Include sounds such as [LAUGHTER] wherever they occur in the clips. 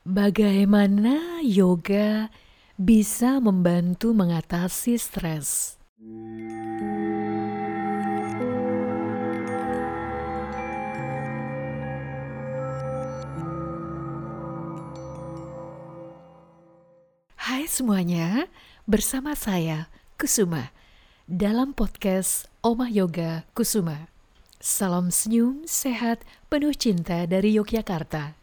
Bagaimana yoga bisa membantu mengatasi stres? Hai semuanya, bersama saya Kusuma dalam podcast Omah Yoga Kusuma. Salam senyum, sehat, penuh cinta dari Yogyakarta.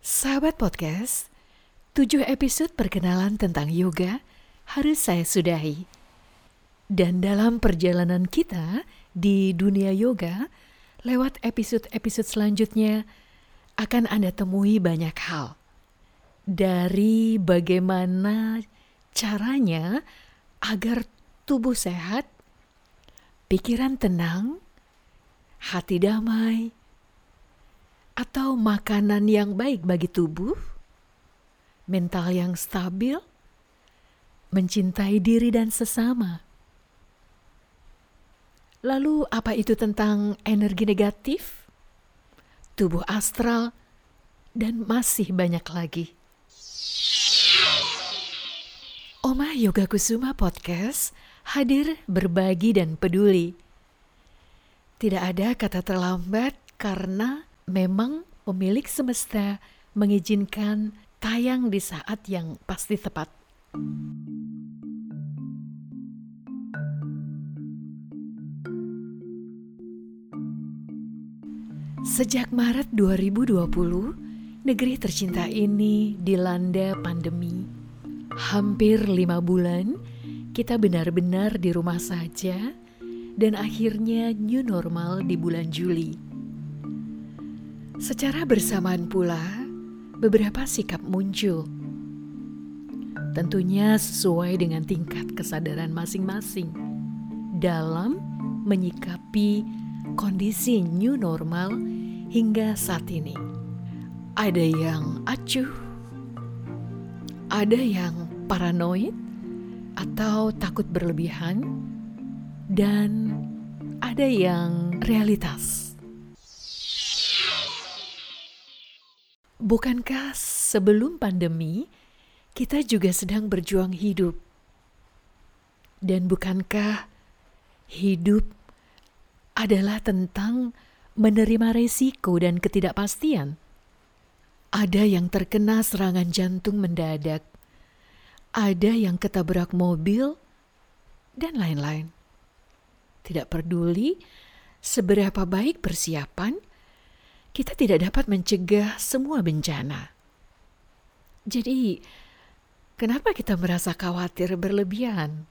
Sahabat podcast, tujuh episode perkenalan tentang yoga harus saya sudahi. Dan dalam perjalanan kita di dunia yoga, lewat episode-episode selanjutnya akan Anda temui banyak hal. Dari bagaimana caranya agar tubuh sehat, pikiran tenang, hati damai, atau makanan yang baik bagi tubuh, mental yang stabil, mencintai diri dan sesama. Lalu, apa itu tentang energi negatif, tubuh astral, dan masih banyak lagi? Oma Yoga Kusuma Podcast hadir berbagi dan peduli. Tidak ada kata terlambat karena memang pemilik semesta mengizinkan tayang di saat yang pasti tepat. Sejak Maret 2020, negeri tercinta ini dilanda pandemi. Hampir lima bulan, kita benar-benar di rumah saja dan akhirnya new normal di bulan Juli. Secara bersamaan pula, beberapa sikap muncul. Tentunya sesuai dengan tingkat kesadaran masing-masing dalam menyikapi kondisi new normal hingga saat ini. Ada yang acuh, ada yang paranoid atau takut berlebihan, dan ada yang realitas. Bukankah sebelum pandemi kita juga sedang berjuang hidup? Dan bukankah hidup adalah tentang menerima resiko dan ketidakpastian? Ada yang terkena serangan jantung mendadak, ada yang ketabrak mobil, dan lain-lain. Tidak peduli seberapa baik persiapan, kita tidak dapat mencegah semua bencana. Jadi, kenapa kita merasa khawatir berlebihan?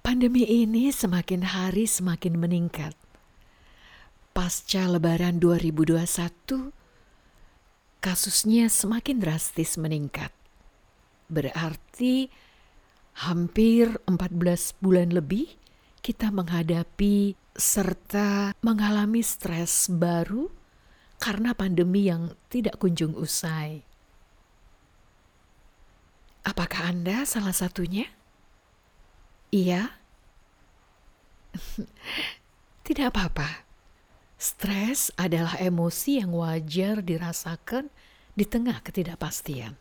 Pandemi ini semakin hari semakin meningkat. Pasca Lebaran 2021, kasusnya semakin drastis meningkat. Berarti hampir 14 bulan lebih kita menghadapi serta mengalami stres baru karena pandemi yang tidak kunjung usai. Apakah Anda salah satunya? Iya, [LAUGHS] tidak apa-apa. Stres adalah emosi yang wajar dirasakan di tengah ketidakpastian.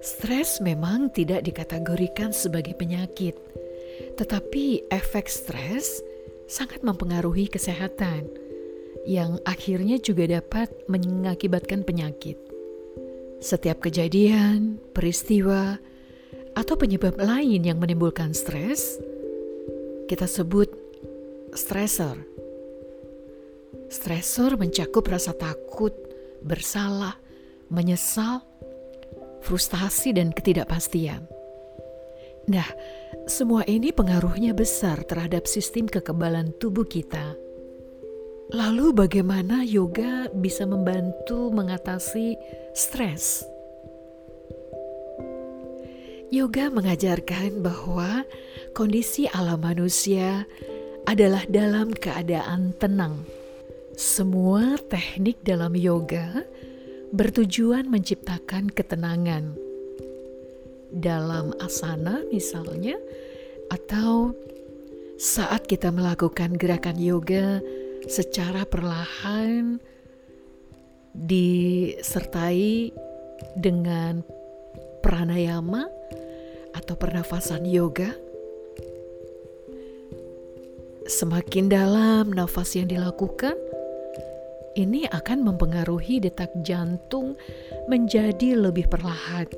Stres memang tidak dikategorikan sebagai penyakit, tetapi efek stres sangat mempengaruhi kesehatan, yang akhirnya juga dapat mengakibatkan penyakit. Setiap kejadian, peristiwa, atau penyebab lain yang menimbulkan stres, kita sebut stresor. Stresor mencakup rasa takut, bersalah, menyesal, frustasi, dan ketidakpastian. Nah, semua ini pengaruhnya besar terhadap sistem kekebalan tubuh kita. Lalu, bagaimana yoga bisa membantu mengatasi stres? Yoga mengajarkan bahwa kondisi alam manusia adalah dalam keadaan tenang. Semua teknik dalam yoga bertujuan menciptakan ketenangan. Dalam asana misalnya, atau saat kita melakukan gerakan yoga secara perlahan disertai dengan pranayama atau pernafasan yoga. Semakin dalam nafas yang dilakukan, ini akan mempengaruhi detak jantung menjadi lebih perlahan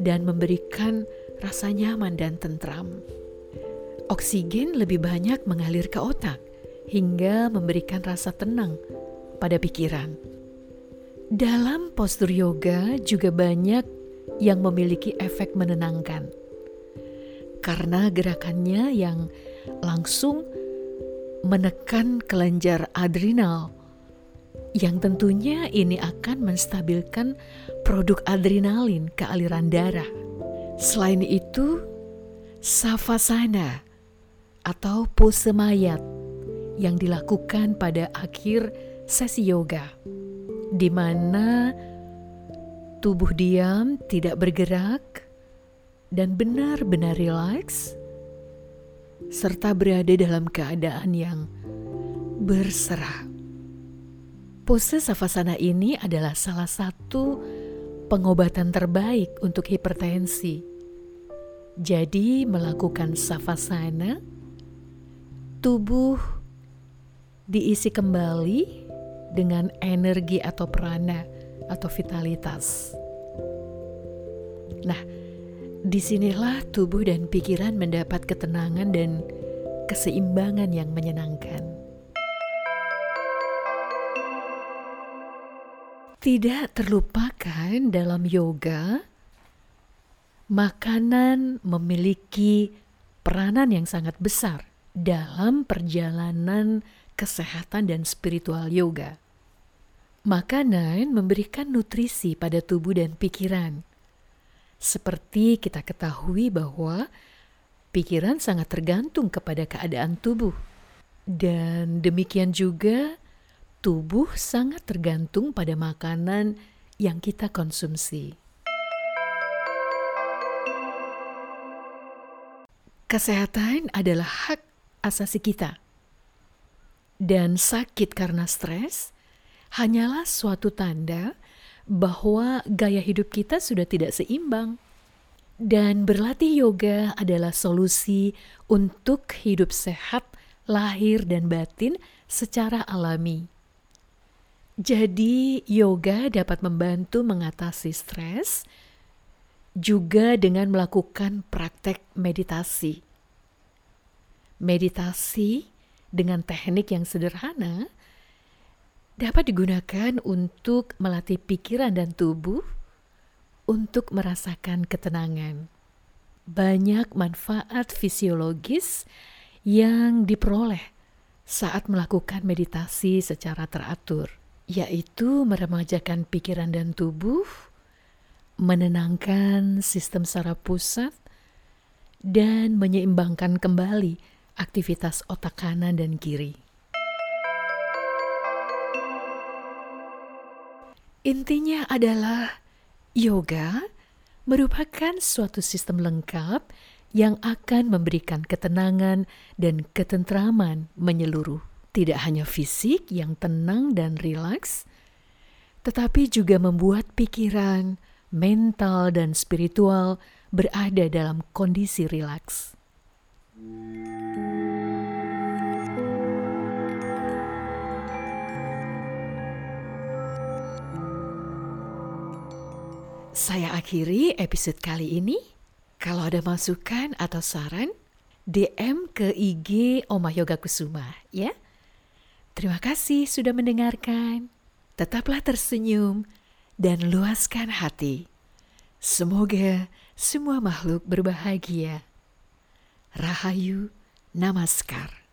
dan memberikan rasa nyaman dan tentram. Oksigen lebih banyak mengalir ke otak hingga memberikan rasa tenang pada pikiran. Dalam postur yoga juga banyak yang memiliki efek menenangkan. Karena gerakannya yang langsung menekan kelenjar adrenal yang tentunya ini akan menstabilkan produk adrenalin ke aliran darah. Selain itu, savasana atau pose mayat yang dilakukan pada akhir sesi yoga, di mana tubuh diam, tidak bergerak, dan benar-benar rileks, serta berada dalam keadaan yang berserah. Pose savasana ini adalah salah satu pengobatan terbaik untuk hipertensi. Jadi, melakukan savasana, tubuh diisi kembali dengan energi atau prana atau vitalitas. Nah, di sinilah tubuh dan pikiran mendapat ketenangan dan keseimbangan yang menyenangkan. Tidak terlupakan dalam yoga, makanan memiliki peranan yang sangat besar dalam perjalanan kesehatan dan spiritual yoga. Makanan memberikan nutrisi pada tubuh dan pikiran. Seperti kita ketahui bahwa pikiran sangat tergantung kepada keadaan tubuh. Dan demikian juga tubuh sangat tergantung pada makanan yang kita konsumsi. Kesehatan adalah hak asasi kita. Dan sakit karena stres hanyalah suatu tanda bahwa gaya hidup kita sudah tidak seimbang. Dan berlatih yoga adalah solusi untuk hidup sehat, lahir dan batin secara alami. Jadi, yoga dapat membantu mengatasi stres juga dengan melakukan praktek meditasi. Meditasi dengan teknik yang sederhana dapat digunakan untuk melatih pikiran dan tubuh untuk merasakan ketenangan. Banyak manfaat fisiologis yang diperoleh saat melakukan meditasi secara teratur, yaitu meremajakan pikiran dan tubuh, menenangkan sistem saraf pusat, dan menyeimbangkan kembali aktivitas otak kanan dan kiri. Intinya adalah yoga merupakan suatu sistem lengkap yang akan memberikan ketenangan dan ketentraman menyeluruh. Tidak hanya fisik yang tenang dan rileks, tetapi juga membuat pikiran, mental, dan spiritual berada dalam kondisi rileks. Saya akhiri episode kali ini. Kalau ada masukan atau saran, DM ke IG Oma Yoga Kusuma ya. Terima kasih sudah mendengarkan. Tetaplah tersenyum dan luaskan hati. Semoga semua makhluk berbahagia. Rahayu Namaskar.